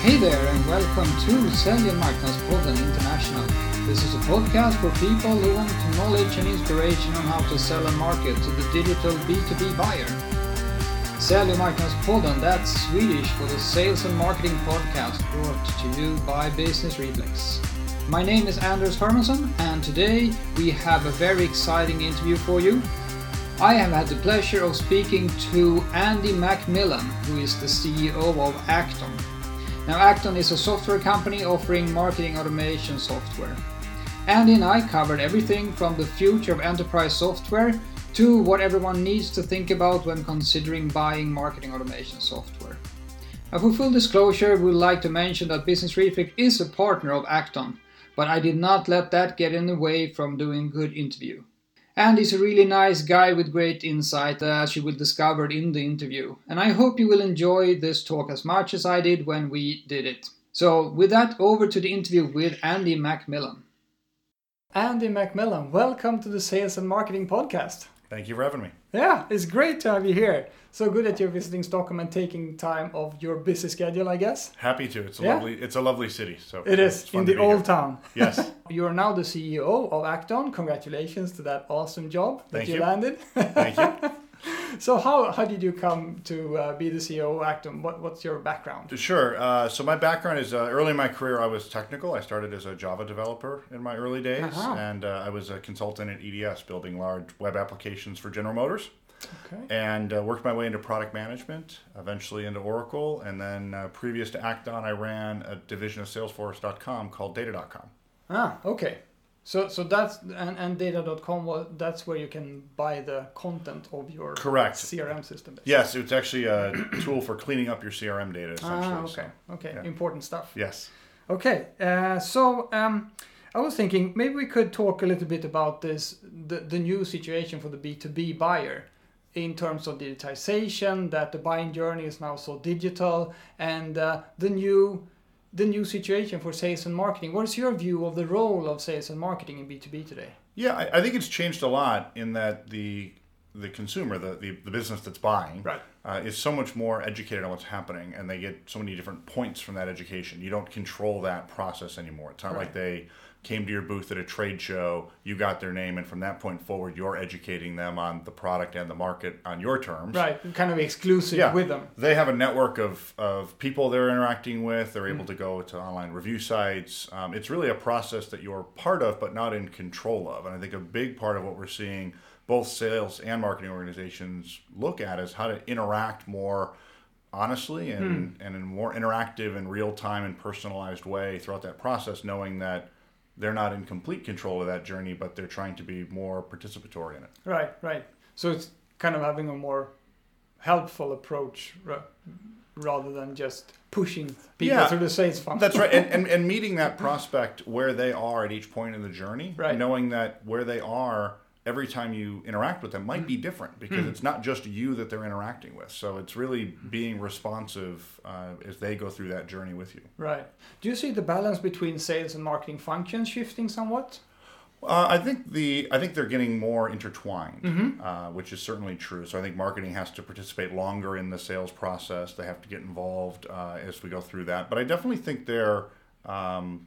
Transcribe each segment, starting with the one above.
Hey there, and welcome to Säljmarknadspodden International. This is a podcast for people who want knowledge and inspiration on how to sell and market to the digital B2B buyer. Säljmarknadspodden, that's Swedish for the sales and marketing podcast brought to you by Business Reflex. My name is Anders Hermansson, and today we have a very exciting interview for you. I have had the pleasure of speaking to Andy Macmillan, who is the CEO of Act-On. Now, Act-On is a software company offering marketing automation software. Andy and I covered everything from the future of enterprise software to what everyone needs to think about when considering buying marketing automation software. Now, for full disclosure, we would like to mention that Business Reflex is a partner of Act-On, but I did not let that get in the way from doing good interview. And he's a really nice guy with great insight, uh, as you will discover in the interview. And I hope you will enjoy this talk as much as I did when we did it. So, with that, over to the interview with Andy Macmillan. Andy Macmillan, welcome to the Sales and Marketing Podcast. Thank you for having me. Yeah, it's great to have you here. So good that you're visiting Stockholm and taking time of your busy schedule, I guess. Happy to. It's a Yeah. lovely. It's a lovely city. So It is in the old here. town. Yes. You are now the CEO of Act-On. Congratulations to that awesome job that Thank you, you. landed. Thank you. so how, how did you come to uh, be the CEO of Act-On? What, what's your background? Sure. Uh, so my background is uh, early in my career. I was technical. I started as a Java developer in my early days, Uh-huh. and uh, I was a consultant at EDS, building large web applications for General Motors. Okay. and uh, worked my way into product management, eventually into Oracle, and then uh, previous to Act-On, I ran a division of Salesforce.com called Data.com. Ah, okay. So so that's and, and data.com well, that's where you can buy the content of your Correct. CRM system. basically. Yes, it's actually a tool for cleaning up your CRM data. Essentially. Ah, so, okay. Okay. yeah. Important stuff. yes. Okay, uh, so um, I was thinking maybe we could talk a little bit about this the, the new situation for the B2B buyer in terms of digitization, that the buying journey is now so digital, and uh, the new the new situation for sales and marketing. What is your view of the role of sales and marketing in B2B today? Yeah, I, I think it's changed a lot in that the the consumer, the, the, the business that's buying, Right. uh, is so much more educated on what's happening, and they get so many different points from that education. You don't control that process anymore. It's not like they came to your booth at a trade show, you got their name, and from that point forward, you're educating them on the product and the market on your terms. Right, kind of exclusive Yeah, with them. They have a network of, of people they're interacting with. They're able to go to online review sites. Um, it's really a process that you're part of, but not in control of. And I think a big part of what we're seeing both sales and marketing organizations look at is how to interact more honestly and, and in a more interactive and real time and personalized way throughout that process, knowing that they're not in complete control of that journey, but they're trying to be more participatory in it. Right, right. So it's kind of having a more helpful approach ra- rather than just pushing people Yeah, through the sales funnel. That's right, and, and and meeting that prospect where they are at each point in the journey, Right. knowing that where they are every time you interact with them might be different because it's not just you that they're interacting with. So it's really being responsive uh, as they go through that journey with you. Right. Do you see the balance between sales and marketing functions shifting somewhat? Uh, I think the I think they're getting more intertwined, Mm-hmm. uh, which is certainly true. So I think marketing has to participate longer in the sales process. They have to get involved uh, as we go through that. But I definitely think they're um,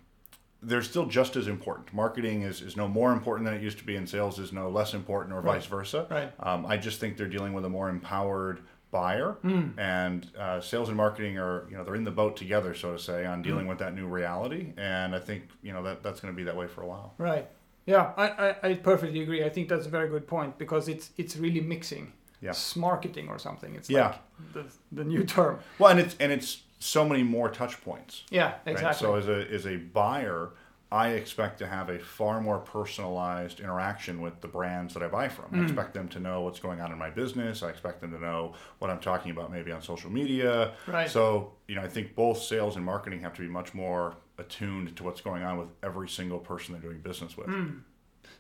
they're still just as important. Marketing is, is no more important than it used to be, and sales is no less important, or vice versa. Right. Um, I just think they're dealing with a more empowered buyer, and uh, sales and marketing are you know they're in the boat together, so to say, on dealing with that new reality. And I think you know that that's going to be that way for a while. Right. Yeah, I, I, I perfectly agree. I think that's a very good point because it's it's really mixing. Yeah. Smarketing or something. It's Yeah. like the, the new term. Well, and it's and it's so many more touch points. Yeah, Right? exactly. So as a as a buyer, I expect to have a far more personalized interaction with the brands that I buy from. Mm. I expect them to know what's going on in my business. I expect them to know what I'm talking about maybe on social media. Right. So, you know, I think both sales and marketing have to be much more attuned to what's going on with every single person they're doing business with.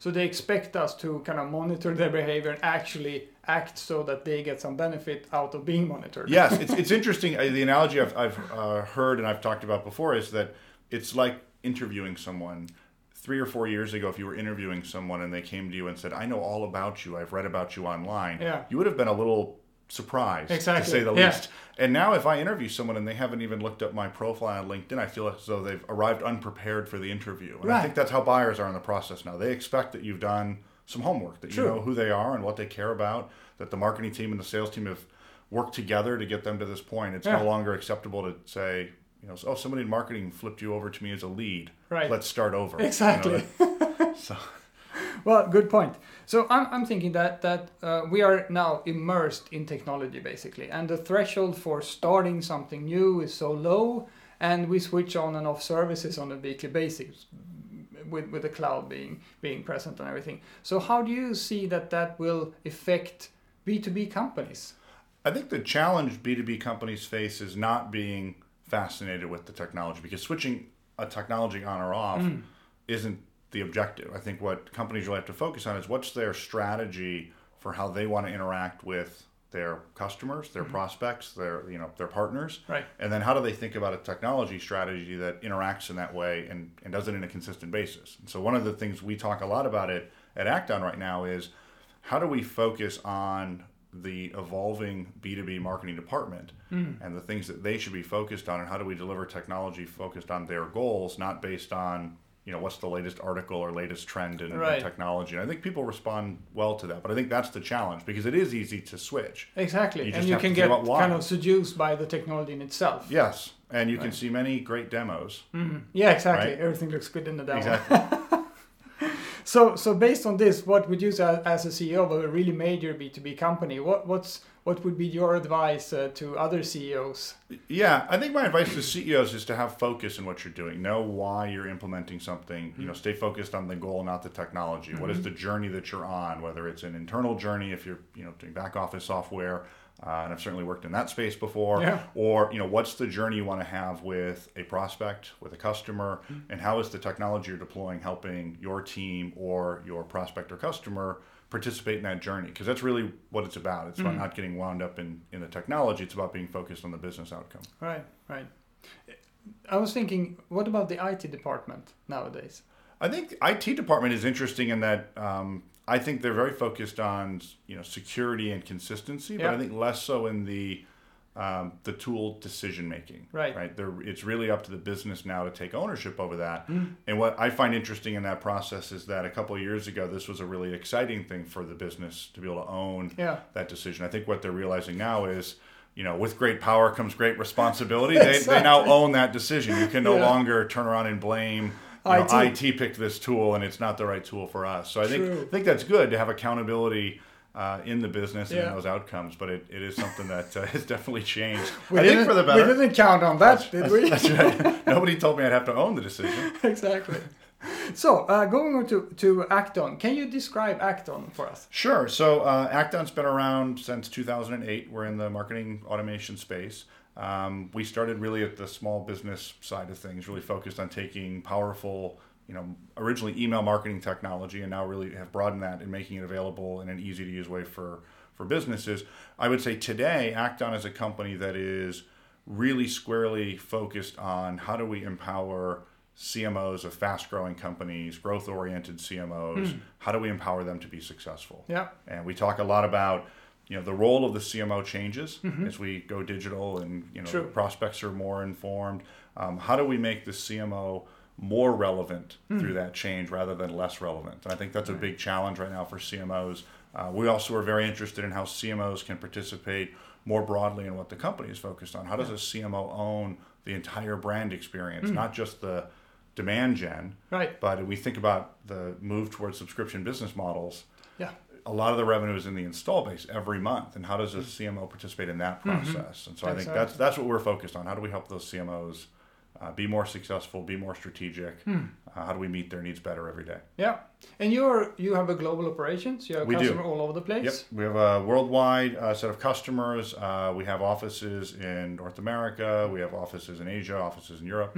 So they expect us to kind of monitor their behavior and actually act so that they get some benefit out of being monitored. yes, it's, it's interesting. The analogy I've, I've uh, heard and I've talked about before is that it's like interviewing someone. Three or four years ago, if you were interviewing someone and they came to you and said, I know all about you, I've read about you online, Yeah. you would have been a little surprise, Exactly, to say the yeah. least. And now, if I interview someone and they haven't even looked up my profile on LinkedIn, I feel as though they've arrived unprepared for the interview. And I think that's how buyers are in the process now. They expect that you've done some homework, that True. you know who they are and what they care about, that the marketing team and the sales team have worked together to get them to this point. It's Yeah. no longer acceptable to say, you know, oh, somebody in marketing flipped you over to me as a lead. Right. Let's start over. You know, Exactly. so. Well, good point. So I'm, I'm thinking that that uh, we are now immersed in technology basically, and the threshold for starting something new is so low, and we switch on and off services on a weekly basis, with with the cloud being being present and everything. So how do you see that that will affect B2B companies? I think the challenge B2B companies face is not being fascinated with the technology because switching a technology on or off isn't the objective. I think what companies really have to focus on is what's their strategy for how they want to interact with their customers, their mm-hmm. prospects, their you know their partners, Right. and then how do they think about a technology strategy that interacts in that way and, and does it in a consistent basis. And so one of the things we talk a lot about it at Act-On right now is how do we focus on the evolving B2B marketing department mm-hmm. and the things that they should be focused on and how do we deliver technology focused on their goals, not based on you know what's the latest article or latest trend in, in technology. And I think people respond well to that, but I think that's the challenge because it is easy to switch. Exactly, You and just you can get kind of seduced by the technology in itself. Yes, and you can see many great demos. Mm-hmm. Yeah, exactly. Right. Everything looks good in the demo. Exactly. So, so based on this, what would you say as a CEO of a really major B two B company? What what's what would be your advice uh, to other CEOs? Yeah, I think my advice to CEOs is to have focus in what you're doing. Know why you're implementing something. You know, stay focused on the goal, not the technology. What is the journey that you're on? Whether it's an internal journey, if you're you know doing back office software, uh, and I've certainly worked in that space before. Yeah. Or you know, what's the journey you want to have with a prospect, with a customer, and how is the technology you're deploying helping your team or your prospect or customer participate in that journey? Because that's really what it's about. It's about not getting wound up in in the technology. It's about being focused on the business outcome. Right, right. I was thinking, what about the IT department nowadays? I think IT department is interesting in that um, I think they're very focused on you know security and consistency, but Yeah. I think less so in the um, the tool decision making. Right. Right. They're, it's really up to the business now to take ownership over that. Mm. And what I find interesting in that process is that a couple of years ago, this was a really exciting thing for the business to be able to own Yeah. that decision. I think what they're realizing now is. You know, with great power comes great responsibility. They, they now own that decision. You can no Yeah. longer turn around and blame you know, IT. IT picked this tool and it's not the right tool for us. So I think I think that's good to have accountability uh, in the business and Yeah. in those outcomes. But it, it is something that uh, has definitely changed. We I think didn't- for the better. We didn't count on that, did we? That's right. Nobody told me I'd have to own the decision. exactly. So, uh, going on to, to Act-On, can you describe Act-On for us? Sure. So uh, Act-On's been around since 2008. We're in the marketing automation space. Um, we started really at the small business side of things, really focused on taking powerful, you know, originally email marketing technology, and now really have broadened that and making it available in an easy to use way for for businesses. I would say today, Act-On is a company that is really squarely focused on how do we empower CMOs of fast growing companies, growth oriented CMOs, how do we empower them to be successful? Yeah. And we talk a lot about you know the role of the CMO changes as we go digital and you know True. prospects are more informed. Um, how do we make the CMO more relevant hmm. through that change rather than less relevant? And I think that's a big challenge right now for CMOs. Uh, we also are very interested in how CMOs can participate more broadly in what the company is focused on. How does a CMO own the entire brand experience, hmm. not just the demand gen, Right. but we think about the move towards subscription business models Yeah. a lot of the revenue is in the install base every month and how does a hmm. CMO participate in that mm-hmm. process and so I think that's that's what we're focused on how do we help those CMOs uh, be more successful be more strategic uh, how do we meet their needs better every day Yeah. And you're you have a global operations. You have We do. customer all over the place. yep we have a worldwide uh, set of customers uh, we have offices in North America we have offices in Asia offices in Europe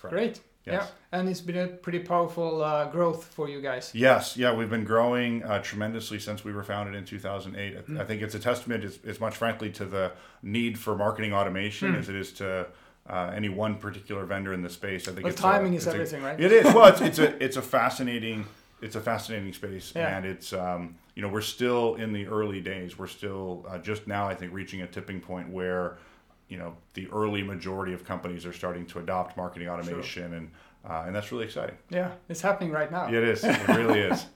correct. Great. Yes. Yeah. And it's been a pretty powerful uh, growth for you guys. Yes, yeah, we've been growing uh, tremendously since we were founded in 2008. I- I think it's a testament, as, as much frankly, to the need for marketing automation as it is to uh, any one particular vendor in the space. I think But it's timing a, is it's a- everything, right? It is. Well, it's, it's a it's a fascinating it's a fascinating space, Yeah. and it's um, you know, we're still in the early days. We're still uh, just now, I think, reaching a tipping point where, you know, the early majority of companies are starting to adopt marketing automation, and uh, and that's really exciting. Yeah, it's happening right now. Yeah, it is. It really is.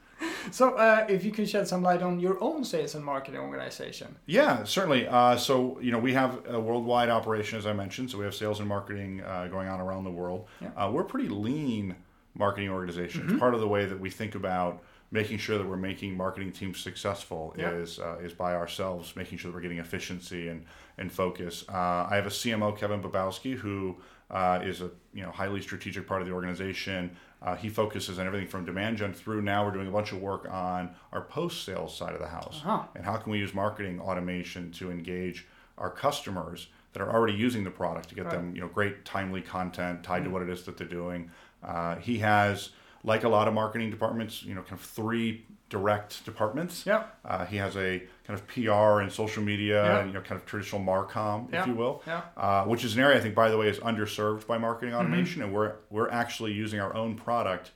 So, uh, if you can shed some light on your own sales and marketing organization. Yeah, certainly. Uh, so, you know, we have a worldwide operation, as I mentioned. So, we have sales and marketing uh, going on around the world. Yeah. Uh, we're a pretty lean marketing organization. Mm-hmm. Part of the way that we think about making sure that we're making marketing teams successful Yeah. is uh, is by ourselves, making sure that we're getting efficiency and and focus. Uh, I have a CMO, Kevin Bobowski, who uh, is a you know highly strategic part of the organization. Uh, he focuses on everything from demand gen through. Now we're doing a bunch of work on our post sales side of the house, Uh-huh. and how can we use marketing automation to engage our customers that are already using the product to get Right. them you know great timely content tied to what it is that they're doing. Uh, he has like a lot of marketing departments, you know, kind of three direct departments. Yeah. Uh, he has a kind of PR and social media, Yeah. you know, kind of traditional Marcom, Yeah. if you will. Yeah. Uh, which is an area I think, by the way, is underserved by Mm-hmm. marketing automation, and we're we're actually using our own product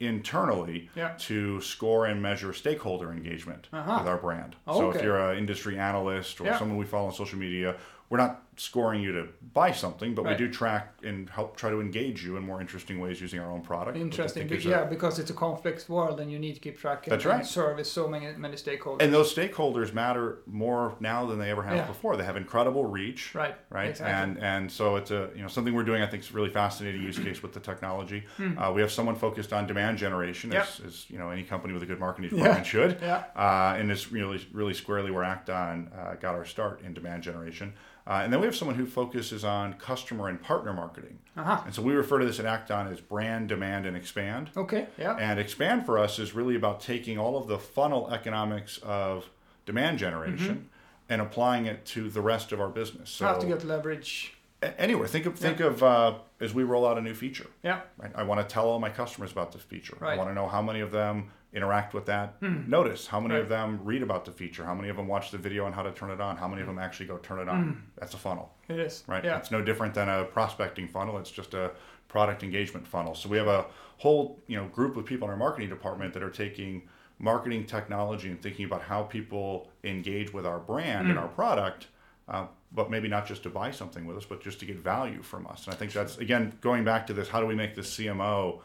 internally Yeah. to score and measure stakeholder engagement Uh-huh. with our brand. So if you're an industry analyst or someone we follow on social media, we're not scoring you to buy something, but Right. we do track and help try to engage you in more interesting ways using our own product. Interesting. Be- a- yeah, because it's a complex world and you need to keep track and, That's right. service so many many stakeholders. And those stakeholders matter more now than they ever have Yeah. before. They have incredible reach, Right, Right, exactly. and and so it's a you know something we're doing. I think is really fascinating use case with the technology. Uh, we have someone focused on demand generation. Yep. as, as you know any company with a good marketing Yeah, department should. yeah. Uh, and it's really really squarely where Act-On uh, got our start in demand generation. Uh, and then we have someone who focuses on customer and partner marketing. Uh-huh. And so we refer to this at Act-On as brand, demand, and expand. okay. Yeah. And expand for us is really about taking all of the funnel economics of demand generation and applying it to the rest of our business. So How to get leverage. a- anywhere, think of think of uh, as we roll out a new feature. Yeah. Right? I want to tell all my customers about this feature. I want to know how many of them interact with that notice, how many of them read about the feature, how many of them watch the video on how to turn it on, how many of them actually go turn it on. That's a funnel It is. right? Yeah. It's no different than a prospecting funnel. It's just a product engagement funnel. So we have a whole you know group of people in our marketing department that are taking marketing technology and thinking about how people engage with our brand Mm. and our product. Uh, but maybe not just to buy something with us, but just to get value from us. And I think that's again going back to this: how do we make the CMO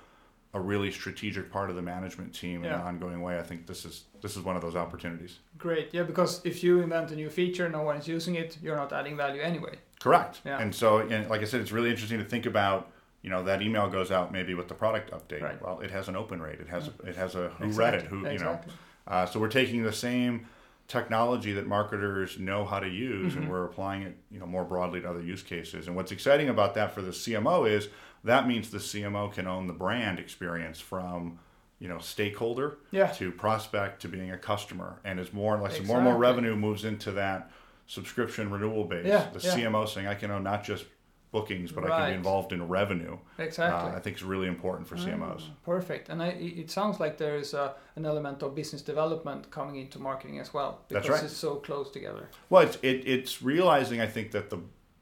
a really strategic part of the management team in an ongoing way? I think this is this is one of those opportunities. Great. Yeah, because if you invent a new feature, and no one's using it, you're not adding value anyway. Correct. Yeah. And so, and like I said, it's really interesting to think about. You know, that email goes out maybe with the product update. Right. Well, it has an open rate. It has it has a who read it. Who you know. Uh, so we're taking the same technology that marketers know how to use, Mm-hmm. and we're applying it, you know, more broadly to other use cases. And what's exciting about that for the CMO is that means the CMO can own the brand experience from, you know, stakeholder Yeah. to prospect to being a customer. And as more and less, more and more revenue moves into that subscription renewal base, Yeah, the yeah. CMO saying I can own not just bookings, but I can be involved in revenue. Exactly. Uh, I think is really important for CMOs. Perfect. And I, it it sounds like there is a, an element of business development coming into marketing as well. Because That's right. it's so close together. Well, it's it, it's realizing I think that the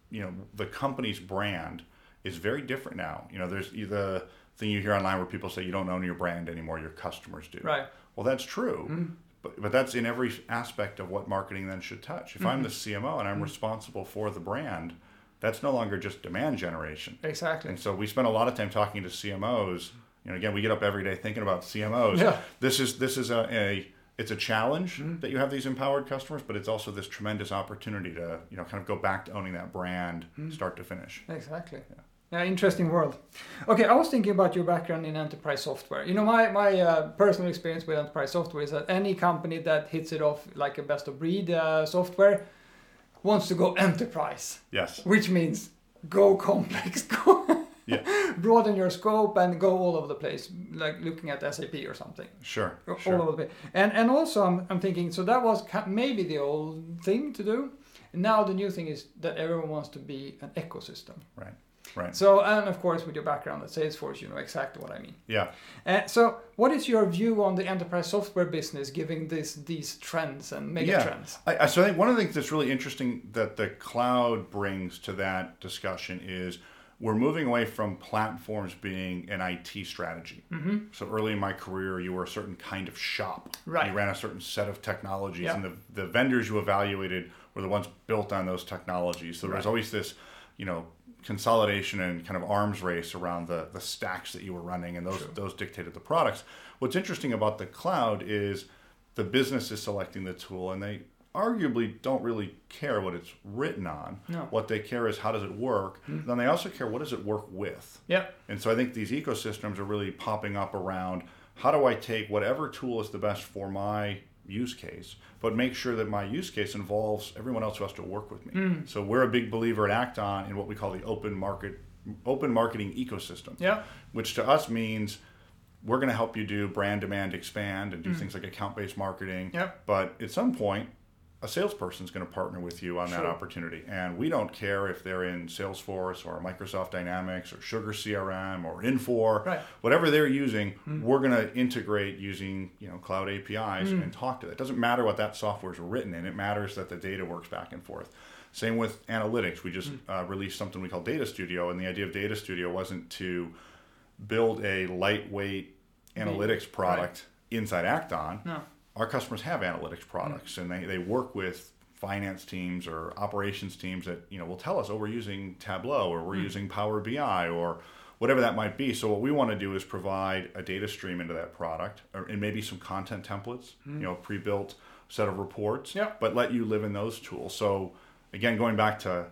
you know the company's brand is very different now. You know, there's the thing you hear online where people say you don't own your brand anymore, your customers do. Right. Well, that's true. But, but that's in every aspect of what marketing then should touch. If I'm the CMO and I'm responsible for the brand, that's no longer just demand generation. Exactly. And so we spend a lot of time talking to CMOs. You know, again, we get up every day thinking about CMOs. Yeah. This is this is a, a it's a challenge Mm-hmm. that you have these empowered customers, but it's also this tremendous opportunity to you know kind of go back to owning that brand, Mm-hmm. start to finish. Exactly. Yeah, interesting world. Okay, I was thinking about your background in enterprise software. You know, my, my uh, personal experience with enterprise software is that any company that hits it off like a best of breed uh, software wants to go enterprise, Yes. which means go complex, go Yeah. broaden your scope and go all over the place, like looking at SAP or something. Sure. all Sure. over the place. And and also I'm, I'm thinking so that was maybe the old thing to do. Now the new thing is that everyone wants to be an ecosystem. Right. Right. So and of course with your background at Salesforce, you know exactly what I mean. Yeah. Uh, so what is your view on the enterprise software business, given this these trends and mega yeah. trends? I, I, so I think one of the things that's really interesting that the cloud brings to that discussion is we're moving away from platforms being an IT strategy. Mm-hmm. So early in my career, you were a certain kind of shop. Right. You ran a certain set of technologies, Yeah. and the, the vendors you evaluated were the ones built on those technologies. So there was Right. always this, you know, consolidation and kind of arms race around the, the stacks that you were running, and those those dictated the products. What's interesting about the cloud is the business is selecting the tool, and they arguably don't really care what it's written on. No. What they care is how does it work. Hmm. Then they also care what does it work with. Yeah. And so I think these ecosystems are really popping up around how do I take whatever tool is the best for my use case, but make sure that my use case involves everyone else who has to work with me. Hmm. So we're a big believer at Act-On in what we call the open market, open marketing ecosystem, Yeah. which to us means we're going to help you do brand demand expand and do hmm. things like account based marketing. Yep. But at some point, a salesperson is going to partner with you on that opportunity. And we don't care if they're in Salesforce or Microsoft Dynamics or Sugar CRM or Infor, Right. whatever they're using, hmm. we're going to integrate using you know cloud APIs hmm. and talk to that. It doesn't matter what that software is written in. It matters that the data works back and forth. Same with analytics. We just hmm. uh, released something we call Data Studio, and the idea of Data Studio wasn't to build a lightweight analytics product inside Act-On. No. Our customers have analytics products, mm-hmm. and they, they work with finance teams or operations teams that you know will tell us, oh, we're using Tableau or we're mm. using Power BI or whatever that might be. So what we want to do is provide a data stream into that product, or, and maybe some content templates, mm. you know, pre-built set of reports, Yeah. but let you live in those tools. So again, going back to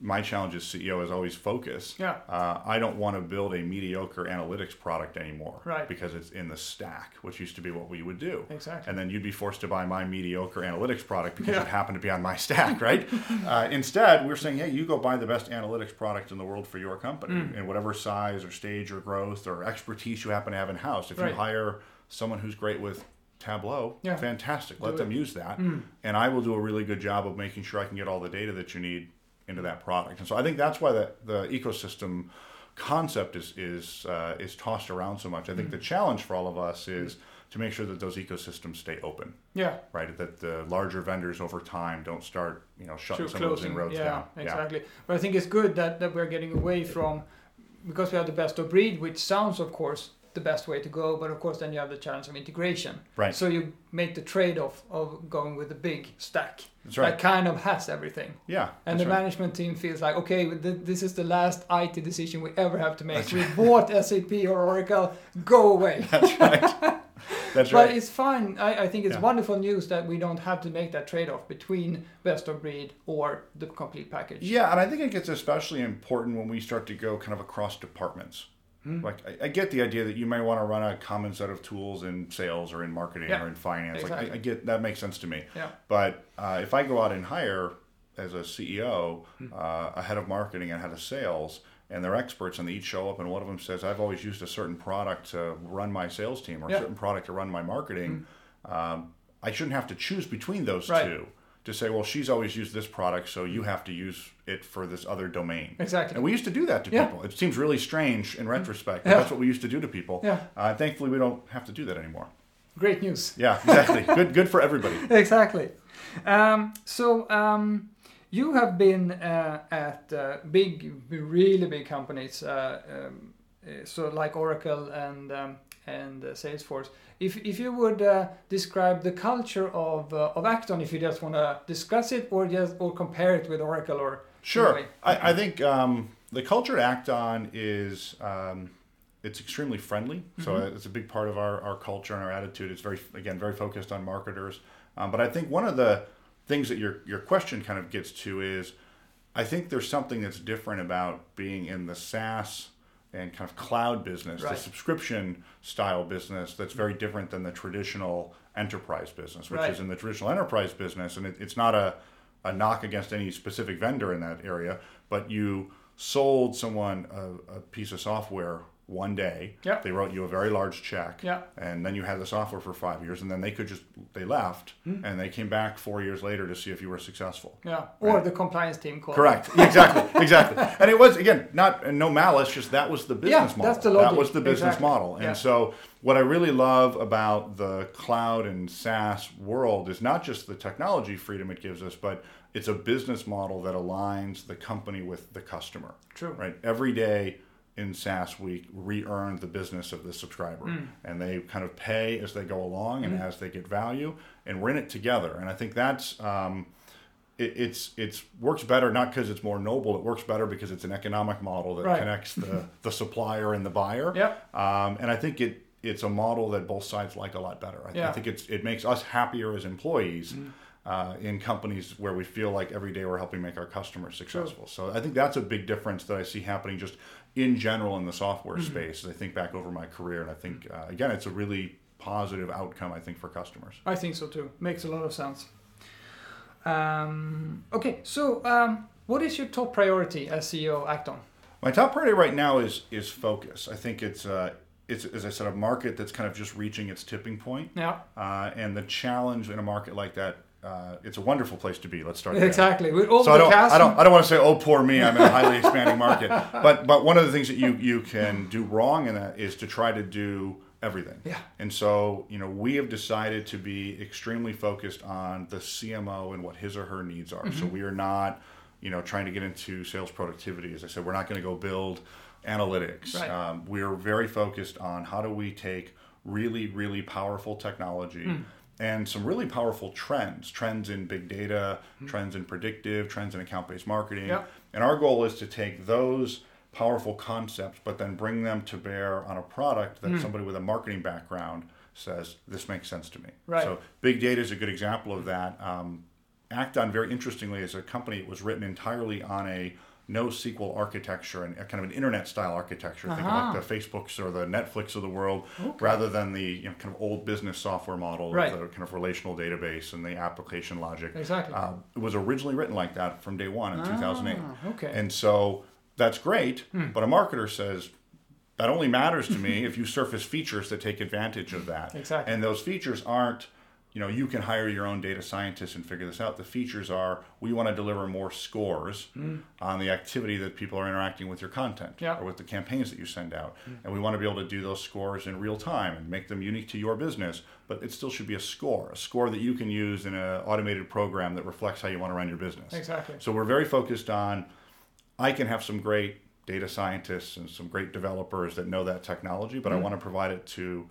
my challenge as CEO is always focus. Yeah. Uh, I don't want to build a mediocre analytics product anymore. Right. Because it's in the stack, which used to be what we would do. Exactly. And then you'd be forced to buy my mediocre analytics product because Yeah. it happened to be on my stack, right? uh, instead, we're saying, hey, you go buy the best analytics product in the world for your company Mm. in whatever size or stage or growth or expertise you happen to have in house. If Right. you hire someone who's great with Tableau, Yeah. fantastic. Let Do them it. Mm. use that. And I will do a really good job of making sure I can get all the data that you need into that product. And so I think that's why the, the ecosystem concept is is uh, is tossed around so much. I think the challenge for all of us is to make sure that those ecosystems stay open, Yeah. right? That the larger vendors over time don't start, you know, shutting to some of those closing. inroads yeah, down. exactly. But I think it's good that, that we're getting away from because we have the best of breed, which sounds, of course, the best way to go. But of course, then you have the challenge of integration. Right. So you make the trade-off of going with the big stack That's right. that kind of has everything. Yeah. And the right. management team feels like, okay, this is the last IT decision we ever have to make. That's we bought SAP or Oracle, go away. That's right. That's right. But it's fine. I, I think it's Yeah. wonderful news that we don't have to make that trade-off between best of breed or the complete package. Yeah, and I think it gets especially important when we start to go kind of across departments. Hmm. Like I, I get the idea that you may want to run a common set of tools in sales or in marketing Yeah, or in finance. Like I. I get that makes sense to me. Yeah. But uh, if I go out and hire as a CEO, Hmm. uh, a head of marketing and head of sales, and they're experts, and they each show up, and one of them says, "I've always used a certain product to run my sales team, or Yeah. a certain product to run my marketing," um, I shouldn't have to choose between those Right. two to say, "Well, she's always used this product, so you have to use it for this other domain." Exactly. And we used to do that to Yeah. people. It seems really strange in retrospect, but Yeah. that's what we used to do to people. Yeah. Uh, thankfully, we don't have to do that anymore. Great news. Yeah, exactly. good, good for everybody. exactly. Um, so um, you have been uh, at uh, big, really big companies, uh, um, uh, so like Oracle and um, and uh, Salesforce. If if you would uh, describe the culture of uh, of Act-On, if you just want to discuss it or just or compare it with Oracle or Sure. I, I think um, the culture at Act-On is um, it's extremely friendly. So it's a big part of our, our culture and our attitude. It's very again very focused on marketers. Um, but I think one of the things that your your question kind of gets to is I think there's something that's different about being in the SaaS and kind of cloud business, Right. the subscription style business that's very different than the traditional enterprise business, which Right. is in the traditional enterprise business, and it, it's not a, a knock against any specific vendor in that area, but you sold someone a, a piece of software one day. Yeah. They wrote you a very large check. Yeah. And then you had the software for five years, and then they could just they left, Hmm. and they came back four years later to see if you were successful. yeah, or the compliance team called. Correct. Exactly. exactly. And it was again not no malice, just that was the business model. that's the That was the business Exactly. model. And Yeah. so what I really love about the cloud and SaaS world is not just the technology freedom it gives us, but it's a business model that aligns the company with the customer. True. Right. Every day in SaaS, we re-earn the business of the subscriber, Hmm. and they kind of pay as they go along and as they get value, and we're in it together. And I think that's um, it, it's it's works better not because it's more noble. It works better because it's an economic model that Right. connects the the supplier and the buyer. Yep. Um, and I think it it's a model that both sides like a lot better. I, Yeah. I think it's it makes us happier as employees. Uh, in companies where we feel like every day we're helping make our customers successful. So I think that's a big difference that I see happening just in general in the software space. As I think back over my career, and I think uh, again, it's a really positive outcome. I think for customers. I think so too. Makes a lot of sense. Um, okay, so um, what is your top priority as CEO Act-On? My top priority right now is is focus. I think it's uh, it's as I said a market that's kind of just reaching its tipping point. Yeah, Uh, and the challenge in a market like that, uh, it's a wonderful place to be. Let's start there. exactly. So I don't. I don't, I don't want to say, oh, poor me, I'm in a highly expanding market. But, but one of the things that you, you can do wrong in that is to try to do everything. Yeah. And so, you know, we have decided to be extremely focused on the CMO and what his or her needs are. Mm-hmm. So we are not, you know, trying to get into sales productivity. As I said, we're not going to go build analytics. Right. Um, we are very focused on how do we take really, really powerful technology Hmm. And some really powerful trends, trends in big data, trends in predictive, trends in account-based marketing. Hmm. Yeah. And our goal is to take those powerful concepts, but then bring them to bear on a product that somebody with a marketing background says, this makes sense to me. Right. So big data is a good example of that. Um, Act-On, very interestingly, as a company that was written entirely on a NoSQL architecture and kind of an internet style architecture. Think Uh-huh. of like the Facebooks or the Netflix of the world, rather than the you know, kind of old business software model, Right. the kind of relational database and the application logic. Exactly. Uh, it was originally written like that from day one in 2008. Ah, okay. Hmm. And so that's great, but a marketer says, that only matters to me if you surface features that take advantage of that. Exactly. And those features aren't, you know, you can hire your own data scientists and figure this out. The features are we want to deliver more scores mm. on the activity that people are interacting with your content. Yeah. Or with the campaigns that you send out. Mm. And we want to be able to do those scores in real time and make them unique to your business. But it still should be a score, a score that you can use in an automated program that reflects how you want to run your business. Exactly. So we're very focused on I can have some great data scientists and some great developers that know that technology, but I mm. want to provide it to,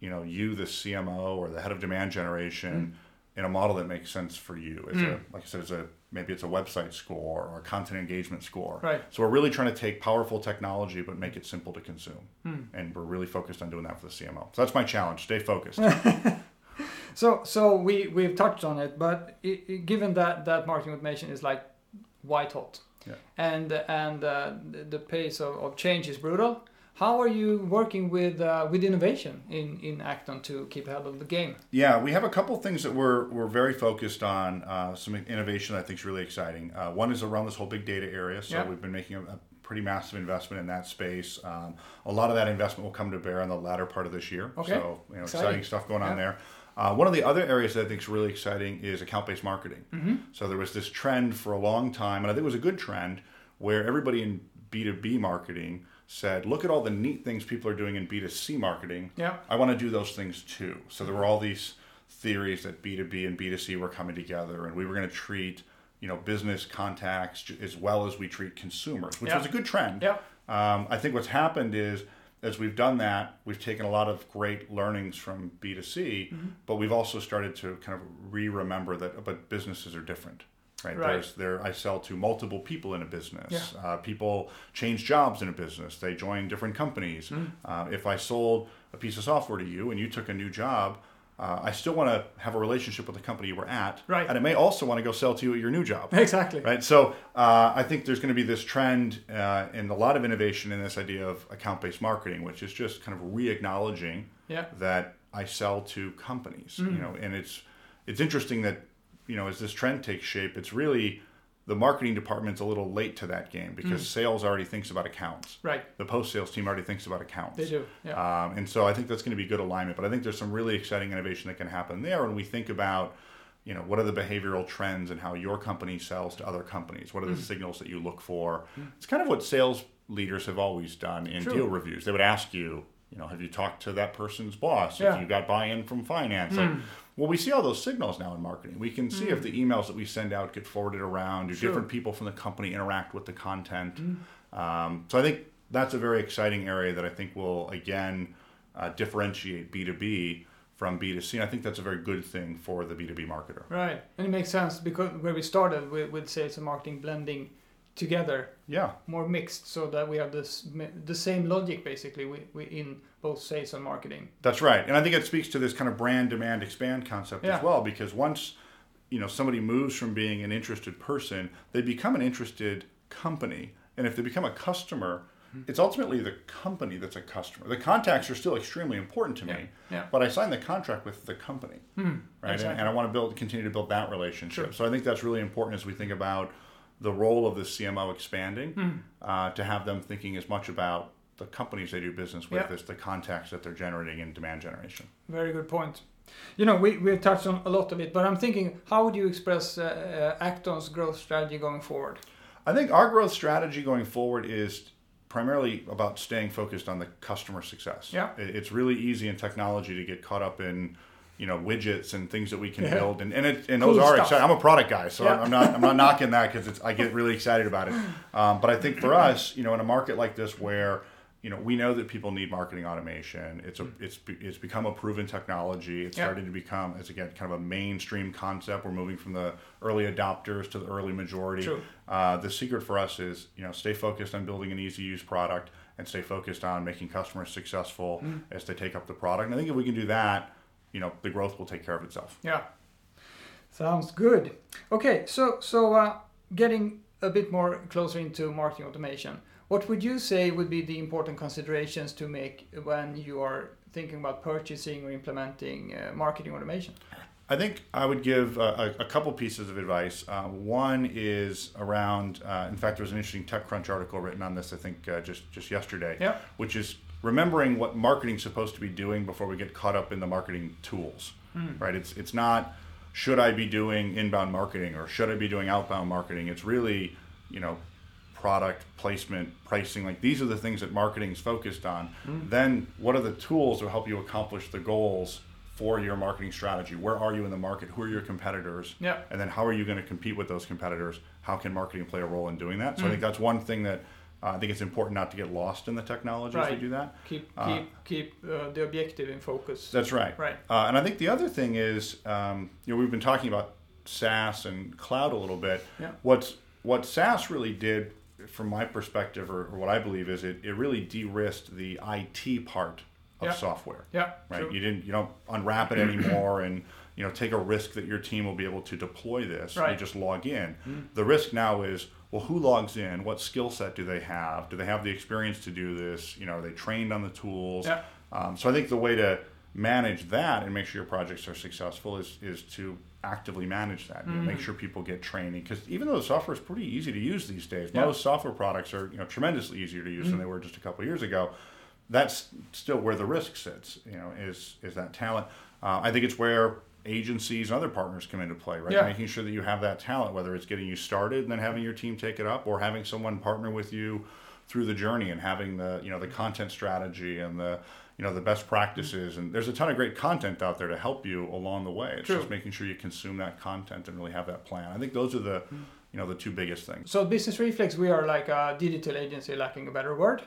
you know, you, the CMO or the head of demand generation, mm. in a model that makes sense for you. It's a, mm. like I said, it's a maybe it's a website score or a content engagement score. Right. So we're really trying to take powerful technology but make it simple to consume, hmm. and we're really focused on doing that for the CMO. So that's my challenge: stay focused. So, so we we've touched on it, but i i given that that marketing automation is like white hot, Yeah. and and uh, the- the pace of, of change is brutal. How are you working with uh, with innovation in in Act-On to keep ahead of the game? Yeah, we have a couple things that we're we're very focused on. Uh, some innovation that I think is really exciting. Uh, one is around this whole big data area. So Yeah. we've been making a, a pretty massive investment in that space. Um, a lot of that investment will come to bear in the latter part of this year. Okay. So you know, Exciting. exciting, stuff going on there. Uh, one of the other areas that I think is really exciting is account-based marketing. Mm-hmm. So there was this trend for a long time, and I think it was a good trend, where everybody in B2B marketing said, look at all the neat things people are doing in B2C marketing. Yeah. I want to do those things too. So there were all these theories that B2B and B2C were coming together and we were going to treat, you know, business contacts as well as we treat consumers, which Yeah. was a good trend. Yeah. Um, I think what's happened is as we've done that, we've taken a lot of great learnings from B2C, Mm-hmm. but we've also started to kind of re-remember that but businesses are different. Right. Right. There's there I sell to multiple people in a business. Yeah. Uh, people change jobs in a business. They join different companies. Mm. Uh, if I sold a piece of software to you and you took a new job, uh, I still want to have a relationship with the company you were at. Right. And I may also want to go sell to you at your new job. Exactly. Right. So uh, I think there's going to be this trend uh, and a lot of innovation in this idea of account-based marketing, which is just kind of re-acknowledging Yeah. that I sell to companies. Mm. You know, and it's it's interesting that you know as this trend takes shape, it's really the marketing department's a little late to that game because sales already thinks about accounts. Mm. Right. The post-sales team already thinks about accounts. They do. Yeah. Um, and so I think that's going to be good alignment. But I think there's some really exciting innovation that can happen there when we think about, you know, what are the behavioral trends and how your company sells to other companies? What are Mm. the signals that you look for? It's kind of what sales leaders have always done in True. deal reviews. They would ask you, you know, have you talked to that person's boss? Yeah. If you got buy-in from finance, like, Well, we see all those signals now in marketing. We can see if the emails that we send out get forwarded around, do Mm. Sure. different people from the company interact with the content. Mm. Um, so I think that's a very exciting area that I think will again uh, differentiate B2B from B2C. And I think that's a very good thing for the B2B marketer. Right, and it makes sense because where we started with, with sales and marketing blending together, Yeah, more mixed, so that we have this the same logic basically we, we in both sales and marketing. that's right. And I think it speaks to this kind of brand demand expand concept Yeah. as well, because once you know somebody moves from being an interested person, they become an interested company, and if they become a customer. Hmm. It's ultimately the company that's a customer. The contacts are still extremely important to me, Yeah, but I signed the contract with the company, right? And, and I want to build, continue to build that relationship. Sure. So I think that's really important as we think about the role of the CMO expanding, Hmm. uh, to have them thinking as much about the companies they do business with Yeah. as the contacts that they're generating in demand generation. Very good point. You know, we, we've touched on a lot of it, but I'm thinking, how would you express uh, uh, Act-On's growth strategy going forward? I think our growth strategy going forward is primarily about staying focused on the customer success. Yeah. It's really easy in technology to get caught up in you know widgets and things that we can Yeah. build and and, it, and Cool those are exciting. I'm a product guy, so Yeah. I'm not I'm not knocking that because I get really excited about it. Um, but I think for us, you know, in a market like this where you know we know that people need marketing automation, it's a it's it's become a proven technology. It's Yeah. starting to become as again kind of a mainstream concept. We're moving from the early adopters to the early majority. Uh, the secret for us is you know stay focused on building an easy use product and stay focused on making customers successful Mm. as they take up the product. And I think if we can do that, you know the growth will take care of itself. Yeah, sounds good. Okay, so so uh, getting a bit more closer into marketing automation, what would you say would be the important considerations to make when you are thinking about purchasing or implementing uh, marketing automation? I think I would give a, a, a couple pieces of advice. Uh, one is around. Uh, in fact, there was an interesting TechCrunch article written on this. I think uh, just just yesterday, Yeah. which is remembering what marketing's supposed to be doing before we get caught up in the marketing tools. Hmm. Right? It's it's not should I be doing inbound marketing or should I be doing outbound marketing. It's really you know product placement pricing like these are the things that marketing is focused on hmm. then what are the tools to help you accomplish the goals for your marketing strategy where are you in the market who are your competitors Yeah. and then how are you going to compete with those competitors how can marketing play a role in doing that so i hmm. think that's one thing that uh, i think it's important not to get lost in the technology as we do that Keep Uh, keep keep uh, the objective in focus. that's right. Right. Uh, and I think the other thing is, um, you know, we've been talking about SaaS and cloud a little bit. Yeah. What's what SaaS really did, from my perspective, or, or what I believe is, it, it really de-risked the IT part of Yeah. software. Yeah, Right. true. You didn't you don't unwrap it anymore and you know take a risk that your team will be able to deploy this. Right. Mm-hmm. You just log in. The risk now is well, who logs in? What skill set do they have? Do they have the experience to do this? You know, are they trained on the tools? Yeah. Um, so I think the way to manage that and make sure your projects are successful is is to actively manage that. You know, make sure people get training because even though the software is pretty easy to use these days, Yeah. most software products are you know tremendously easier to use than they were just a couple of years ago. That's still where the risk sits. You know, is is that talent? Uh, I think it's where agencies and other partners come into play, right? Yeah. Making sure that you have that talent, whether it's getting you started and then having your team take it up, or having someone partner with you through the journey and having the you know the content strategy and the you know the best practices and there's a ton of great content out there to help you along the way it's True. just making sure you consume that content and really have that plan i think those are the you know the two biggest things So Business Reflex, we are like a digital agency, lacking a better word.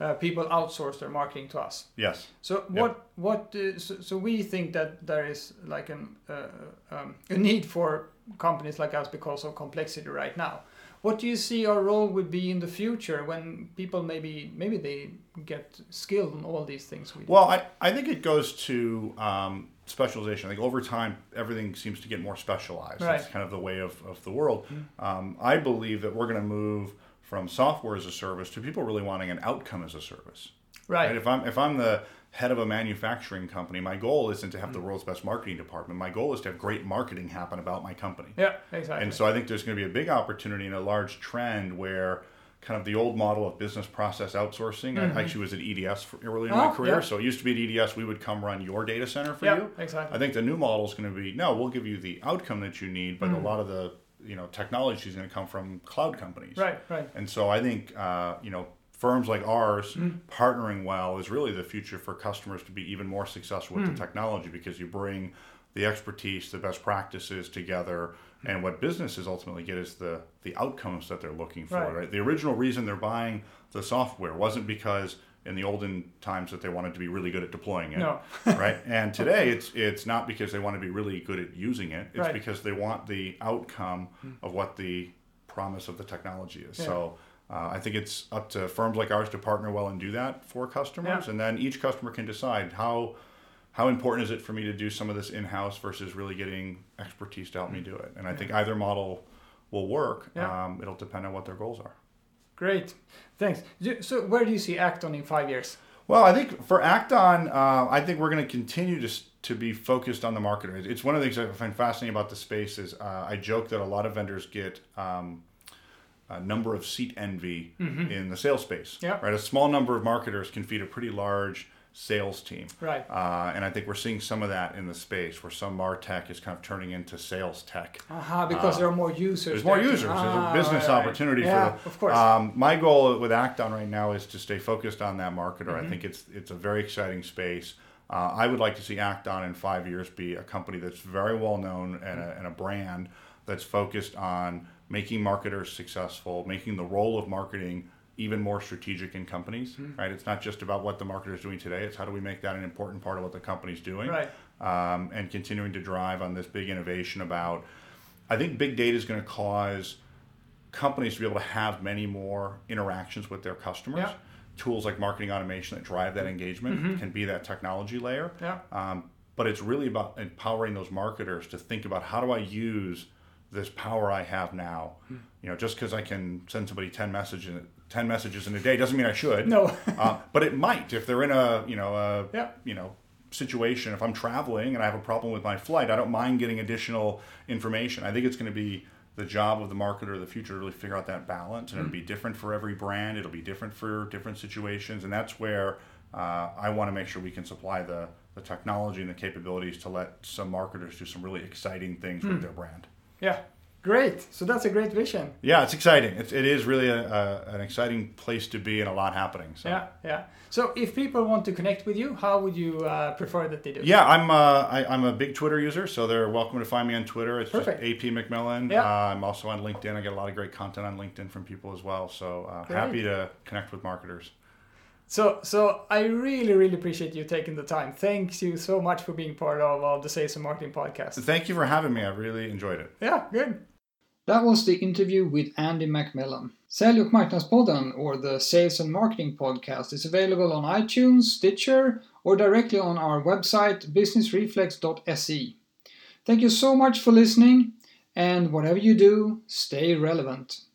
Uh, people outsource their marketing to us. yes So what what uh, so, so we think that there is like an uh, um, a need for companies like us because of complexity right now. What do you see our role would be in the future when people maybe maybe they get skilled in all these things we do? Well, I, I think it goes to um, specialization. I think over time, everything seems to get more specialized. Right. That's kind of the way of, of the world. Um, I believe that we're going to move from software as a service to people really wanting an outcome as a service. right. If I'm if I'm the head of a manufacturing company, my goal isn't to have Mm. the world's best marketing department. My goal is to have great marketing happen about my company. Yeah, exactly. And so I think there's going to be a big opportunity and a large trend where kind of the old model of business process outsourcing. I actually was at EDS early in my Mm-hmm. Oh, career. yeah. So it used to be at EDS, we would come run your data center for yeah, you. exactly. I think the new model is going to be no, we'll give you the outcome that you need, but a lot of the you know technology is going to come from cloud companies. right, right. And so I think uh, you know firms like ours partnering well is really the future for customers to be even more successful with the technology because you bring the expertise, the best practices together, and what businesses ultimately get is the the outcomes that they're looking for. Right. Right. The original reason they're buying the software wasn't because in the olden times that they wanted to be really good at deploying it. No. right. And today it's it's not because they want to be really good at using it. It's Right. because they want the outcome of what the promise of the technology is. Yeah. So. Uh, I think it's up to firms like ours to partner well and do that for customers, Yeah. and then each customer can decide how how important is it for me to do some of this in house versus really getting expertise to help me do it. And I think either model will work. Yeah. Um, it'll depend on what their goals are. Great, thanks. So, where do you see Act-On in five years? Well, I think for Act-On, uh, I think we're going to continue to to be focused on the marketer. It's one of the things I find fascinating about the space is uh, I joke that a lot of vendors get um, a number of seat envy in the sales space. Yeah. Right. A small number of marketers can feed a pretty large sales team. Right. Uh, and I think we're seeing some of that in the space where some MarTech is kind of turning into sales tech. Aha, because there are more users. Uh, There's more users. There's Ah, a business right, right. opportunity yeah, for the, of course. Um, my goal with Act-On right now is to stay focused on that marketer. Mm-hmm. I think it's it's a very exciting space. Uh, I would like to see Act-On in five years be a company that's very well known and a, and a brand that's focused on making marketers successful, making the role of marketing even more strategic in companies. Mm-hmm. Right? It's not just about what the marketer is doing today. It's how do we make that an important part of what the company's doing Right. um, and continuing to drive on this big innovation about. I think big data is going to cause companies to be able to have many more interactions with their customers. Yeah. Tools like marketing automation that drive that engagement can be that technology layer. Mm-hmm. Yeah. Um, but it's really about empowering those marketers to think about how do I use this power I have now. Hmm. You know, just because I can send somebody ten messages ten messages in a day doesn't mean I should. No. uh, but it might if they're in a you know a Yeah. you know situation. If I'm traveling and I have a problem with my flight, I don't mind getting additional information. I think it's going to be the job of the marketer of the future to really figure out that balance, and it'll be different for every brand. It'll be different for different situations, and that's where uh, I want to make sure we can supply the the technology and the capabilities to let some marketers do some really exciting things with their brand. yeah, great. So that's a great vision. Yeah, it's exciting. It's, it is really a, a, an exciting place to be and a lot happening. So. Yeah, yeah. So if people want to connect with you, how would you uh, prefer that they do? Yeah, I'm uh, I, I'm a big Twitter user, so they're welcome to find me on Twitter. It's Perfect. just AP McMillan. Yeah. Uh, I'm also on LinkedIn. I get a lot of great content on LinkedIn from people as well. So uh, happy to connect with marketers. So, so I really, really appreciate you taking the time. Thank you so much for being part of, of the Sales and Marketing podcast. Thank you for having me. I really enjoyed it. Yeah, good. That was the interview with Andy Macmillan. Sälj och marknadspodden, or the Sales and Marketing Podcast, is available on iTunes, Stitcher, or directly on our website businessreflex.se. Thank you so much for listening, and whatever you do, stay relevant.